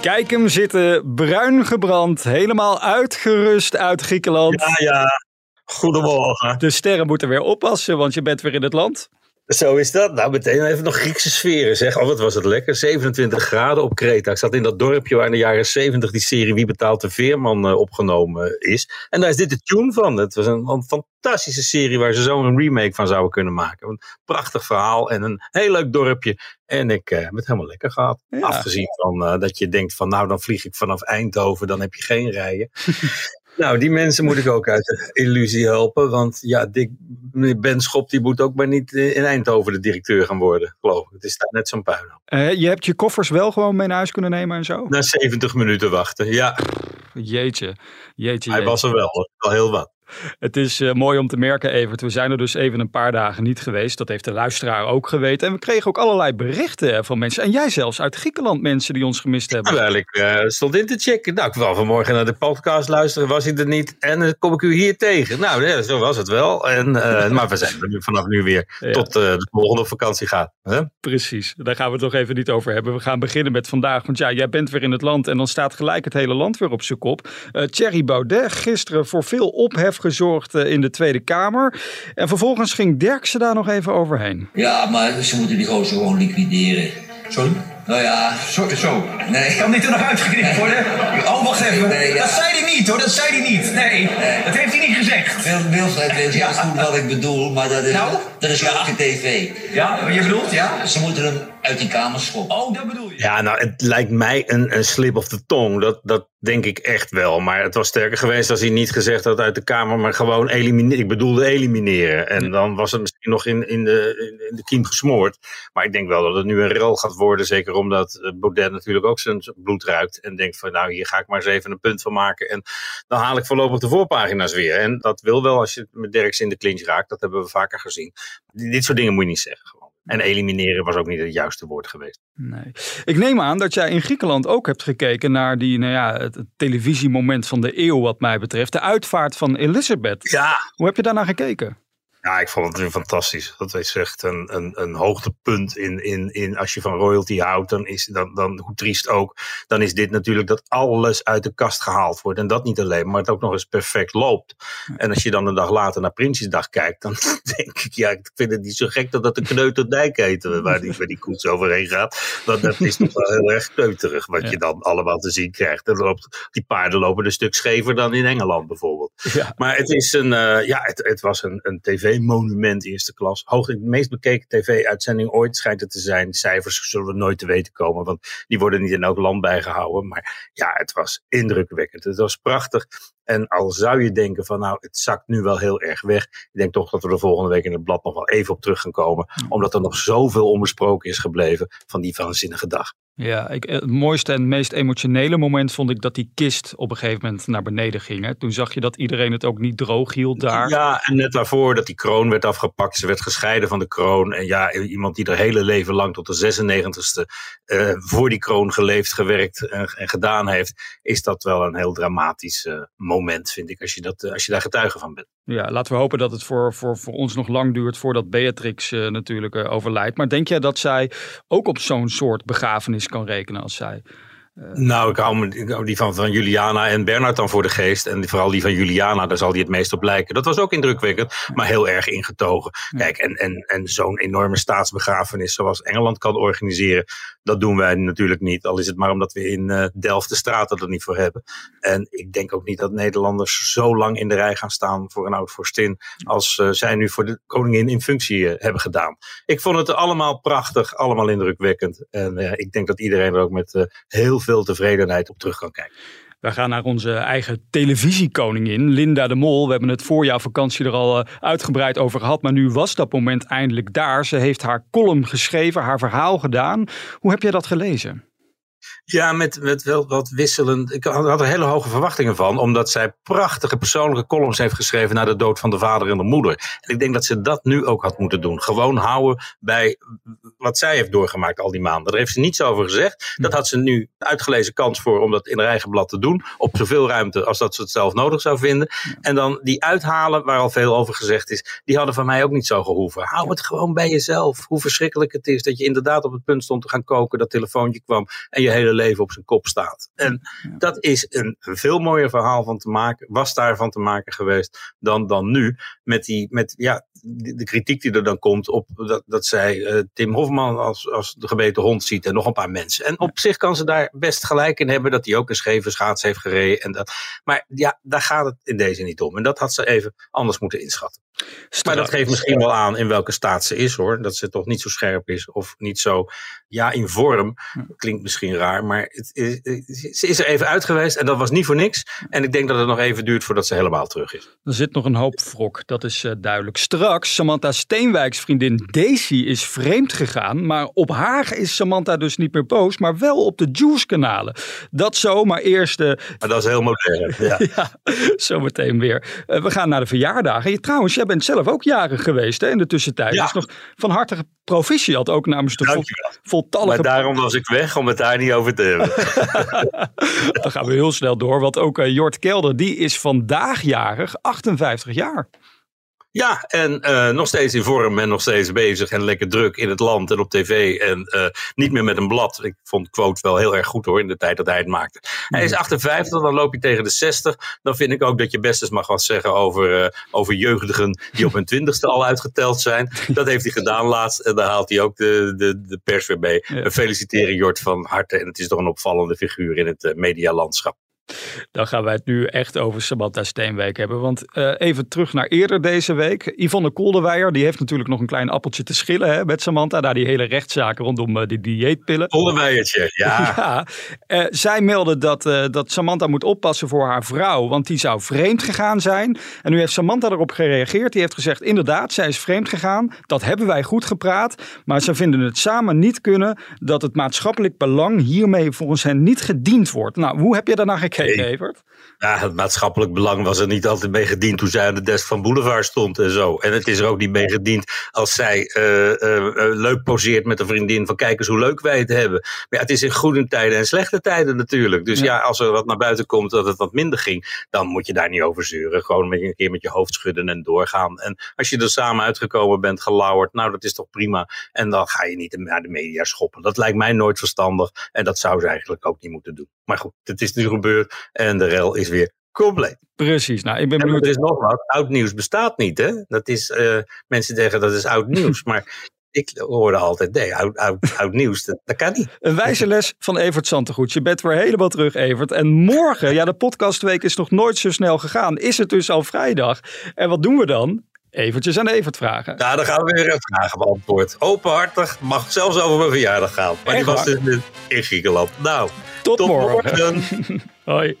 Kijk hem zitten, bruin gebrand, helemaal uitgerust uit Griekenland. Ja, ja. Goedemorgen. De sterren moeten weer oppassen, want je bent weer in het land. Zo is dat. Nou, meteen even nog Griekse sferen zeg. Oh, wat was het lekker. 27 graden op Kreta. Ik zat in dat dorpje waar in de jaren 70 die serie Wie betaalt de Veerman uh, opgenomen is. En daar is dit de tune van. Het was een, een fantastische serie waar ze zo een remake van zouden kunnen maken. Een prachtig verhaal en een heel leuk dorpje. En ik uh, heb het helemaal lekker gehad. Ja. Afgezien van uh, dat je denkt van nou dan vlieg ik vanaf Eindhoven. Dan heb je geen rijden. Nou, die mensen moet ik ook uit de illusie helpen. Want ja, Dick, Ben Schop die moet ook maar niet in Eindhoven de directeur gaan worden, geloof ik. Het is daar net zo'n puin. Uh, je hebt je koffers wel gewoon mee naar huis kunnen nemen en zo? Na 70 minuten wachten, ja. Jeetje, jeetje. Hij was er wel, al heel wat. Het is uh, mooi om te merken, Evert. We zijn er dus even een paar dagen niet geweest. Dat heeft de luisteraar ook geweten. En we kregen ook allerlei berichten van mensen. En jij zelfs uit Griekenland, mensen die ons gemist hebben. Terwijl ik uh, stond in te checken. Nou, ik wil vanmorgen naar de podcast luisteren. Was hij er niet? En dan kom ik u hier tegen. Nou, ja, zo was het wel. En, uh, maar we zijn er nu, vanaf nu weer ja. tot de volgende vakantie gaat. Precies. Daar gaan we het nog even niet over hebben. We gaan beginnen met vandaag. Want ja, jij bent weer in het land. En dan staat gelijk het hele land weer op zijn kop. Thierry Baudet, gisteren voor veel ophef gezorgd in de Tweede Kamer. En vervolgens ging Derksen daar nog even overheen. Ja, maar ze moeten die gozer gewoon liquideren. Sorry? Nou ja. Zo, zo. Nee. Kan dit er nog uitgeknipt worden? Oh, wacht even. Nee, ja. Dat zei hij niet hoor, dat zei hij niet. Nee, Nee. dat heeft hij niet gezegd. Wil, Wilfred weet Ja. goed wat ik bedoel, maar dat is, Nou? dat is ook de tv. Ja, je bedoelt, ja? Ze moeten hem uit die kamer schoppen. Oh, dat bedoel je. Ja, nou, het lijkt mij een, een slip of the tongue. Dat, dat denk ik echt wel. Maar het was sterker geweest als hij niet gezegd had uit de Kamer, maar gewoon elimineren. Ik bedoelde elimineren. En dan was het misschien nog in, in, de, in- in de kiem gesmoord. Maar ik denk wel dat het nu een rel gaat worden. Zeker omdat eh, Baudet natuurlijk ook zijn bloed ruikt. En denkt van, nou, hier ga ik maar eens even een punt van maken. En dan haal ik voorlopig de voorpagina's weer. En dat wil wel als je met Derks in de clinch raakt. Dat hebben we vaker gezien. Dit soort dingen moet je niet zeggen. En elimineren was ook niet het juiste woord geweest. Nee. Ik neem aan dat jij in Griekenland ook hebt gekeken naar die, nou ja, het, het televisiemoment van de eeuw wat mij betreft. De uitvaart van Elizabeth. Ja, Hoe heb je daarnaar gekeken? Ja, ik vond het fantastisch. Dat is echt een, een, een hoogtepunt in, in, in als je van royalty houdt, dan is dan, dan, hoe triest ook, dan is dit natuurlijk dat alles uit de kast gehaald wordt. En dat niet alleen, maar het ook nog eens perfect loopt. En als je dan een dag later naar Prinsjesdag kijkt, dan denk ik, ja, ik vind het niet zo gek dat dat de Kneuterdijk heet, waar die, waar die koets overheen gaat. Dat, dat is toch wel heel erg kneuterig wat Ja. je dan allemaal te zien krijgt. En loopt, die paarden lopen een stuk schever dan in Engeland bijvoorbeeld. Ja. Maar het, is een, eh, ja, het, het was een, een tv-monument eerste klas. Hoog, de meest bekeken tv-uitzending ooit schijnt het te zijn. Cijfers zullen we nooit te weten komen, want die worden niet in elk land bijgehouden. Maar ja, het was indrukwekkend. Het was prachtig. En al zou je denken van nou, het zakt nu wel heel erg weg. Ik denk toch dat we er volgende week in het blad nog wel even op terug gaan komen. Omdat er nog zoveel onbesproken is gebleven van die waanzinnige dag. Ja, ik, het mooiste en meest emotionele moment vond ik dat die kist op een gegeven moment naar beneden ging. Hè. Toen zag je dat iedereen het ook niet droog hield daar. Ja, en net daarvoor dat die kroon werd afgepakt. Ze werd gescheiden van de kroon. En ja, iemand die er hele leven lang tot de 96ste eh, voor die kroon geleefd, gewerkt en, en gedaan heeft. Is dat wel een heel dramatisch eh, moment, vind ik, als je, dat, eh, als je daar getuige van bent. Ja, laten we hopen dat het voor, voor, voor ons nog lang duurt voordat Beatrix eh, natuurlijk eh, overlijdt. Maar denk jij dat zij ook op zo'n soort begrafenis kan rekenen als zij? Nou, ik hou, me, ik hou die van, van Juliana en Bernard dan voor de geest. En vooral die van Juliana, daar zal die het meest op lijken. Dat was ook indrukwekkend, maar heel erg ingetogen. Kijk, en, en, en zo'n enorme staatsbegrafenis zoals Engeland kan organiseren, dat doen wij natuurlijk niet. Al is het maar omdat we in eh, Delft de straten er niet voor hebben. En ik denk ook niet dat Nederlanders zo lang in de rij gaan staan voor een oud vorstin. als eh, zij nu voor de koningin in functie eh, hebben gedaan. Ik vond het allemaal prachtig, allemaal indrukwekkend. En eh, ik denk dat iedereen er ook met eh, heel veel tevredenheid op terug kan kijken. We gaan naar onze eigen televisiekoningin, Linda de Mol. We hebben het voorjaarvakantie er al eh, uitgebreid over gehad, maar nu was dat moment eindelijk daar. Ze heeft haar column geschreven, haar verhaal gedaan. Hoe heb jij dat gelezen? Ja, met, met wel wat wisselend. Ik had had er hele hoge verwachtingen van, omdat zij prachtige persoonlijke columns heeft geschreven na de dood van de vader en de moeder. En ik denk dat ze dat nu ook had moeten doen. Gewoon houden bij wat zij heeft doorgemaakt al die maanden. Daar heeft ze niets over gezegd. Dat had ze nu uitgelezen kans voor om dat in haar eigen blad te doen. Op zoveel ruimte als dat ze het zelf nodig zou vinden. En dan die uithalen, waar al veel over gezegd is, die hadden van mij ook niet zo gehoeven. Hou het gewoon bij jezelf. Hoe verschrikkelijk het is dat je inderdaad op het punt stond te gaan koken, dat telefoontje kwam en je hele leven op zijn kop staat. En dat is een veel mooier verhaal van te maken, was daarvan te maken geweest dan, dan nu. Met, die, met ja, de, de kritiek die er dan komt op dat, dat zij eh, Tim Hofman als, als de gebeten hond ziet en nog een paar mensen. En op zich kan ze daar best gelijk in hebben dat hij ook een scheve schaats heeft gereden. En dat, maar ja, daar gaat het in deze niet om. En dat had ze even anders moeten inschatten. Maar dat geeft misschien wel aan in welke staat ze is hoor. Dat ze toch niet zo scherp is of niet zo, ja in vorm. Klinkt misschien raar, maar het is, ze is er even uit geweest en dat was niet voor niks. En ik denk dat het nog even duurt voordat ze helemaal terug is. Er zit nog een hoop wrok, dat is uh, duidelijk. Straks, Samantha Steenwijks vriendin Daisy is vreemd gegaan. Maar op haar is Samantha dus niet meer boos, maar wel op de Juice-kanalen. Dat zo, maar eerst... Uh, maar dat is heel modern, ja. ja zometeen weer. Uh, we gaan naar de verjaardagen. Je, trouwens, jij bent zelf ook jarig geweest hè, in de tussentijd. Ja. Dus nog van harte proficiat ook namens de vol, voltallige... Maar daarom was ik weg, om het daar niet over te hebben. Dan gaan we heel snel door, want ook uh, Jort Kelder, die is vandaag jarig, 58 jaar. Ja, en uh, nog steeds in vorm en nog steeds bezig en lekker druk in het land en op tv. En uh, niet meer met een blad. Ik vond quote wel heel erg goed hoor, in de tijd dat hij het maakte. Hij is 58, dan loop je tegen de 60. Dan vind ik ook dat je best eens mag wat zeggen over, uh, over jeugdigen die op hun twintigste al uitgeteld zijn. Dat heeft hij gedaan laatst en daar haalt hij ook de, de, de pers weer mee. Ja. Feliciteren Jort van harte en het is toch een opvallende figuur in het medialandschap. Dan gaan wij het nu echt over Samantha Steenwijk hebben. Want uh, even terug naar eerder deze week. Yvonne Kolderweijer, die heeft natuurlijk nog een klein appeltje te schillen hè, met Samantha. Daar die hele rechtszaak rondom uh, die dieetpillen. Kolderweijertje, ja. ja. Uh, zij meldde dat, dat Samantha moet oppassen voor haar vrouw. Want die zou vreemd gegaan zijn. En nu heeft Samantha erop gereageerd. Die heeft gezegd, inderdaad, zij is vreemd gegaan. Dat hebben wij goed gepraat. Maar ze vinden het samen niet kunnen dat het maatschappelijk belang hiermee volgens hen niet gediend wordt. Nou, hoe heb je daarna gekeken? Ja, het maatschappelijk belang was er niet altijd mee gediend toen zij aan de desk van Boulevard stond en zo. En het is er ook niet mee gediend als zij uh, uh, leuk poseert met een vriendin van kijk eens hoe leuk wij het hebben. Maar ja, het is in goede tijden en slechte tijden natuurlijk. Dus ja. ja, als er wat naar buiten komt dat het wat minder ging, dan moet je daar niet over zeuren. Gewoon een keer met je hoofd schudden en doorgaan. En als je er samen uitgekomen bent, gelauwerd, nou dat is toch prima. En dan ga je niet naar de media schoppen. Dat lijkt mij nooit verstandig en dat zou ze eigenlijk ook niet moeten doen. Maar goed, het is nu gebeurd en de rel is weer compleet. Precies. Nou, ik ben benieuwd. Er is nog wat. Oud nieuws bestaat niet, hè? Dat is, uh, mensen zeggen dat is oud nieuws, maar ik hoorde altijd, nee, oud, oud, oud nieuws, dat, dat, kan niet. Een wijze les van Evert Santegoed. Je bent weer helemaal terug, Evert. En morgen, ja, de podcastweek is nog nooit zo snel gegaan. Is het dus al vrijdag? En wat doen we dan? Eventjes aan Evert vragen. Ja, dan gaan we weer een vragen beantwoord. Openhartig, mag zelfs over mijn verjaardag gaan. Maar Echt die was dus in Griekenland. Nou, tot, tot morgen. morgen. Hoi.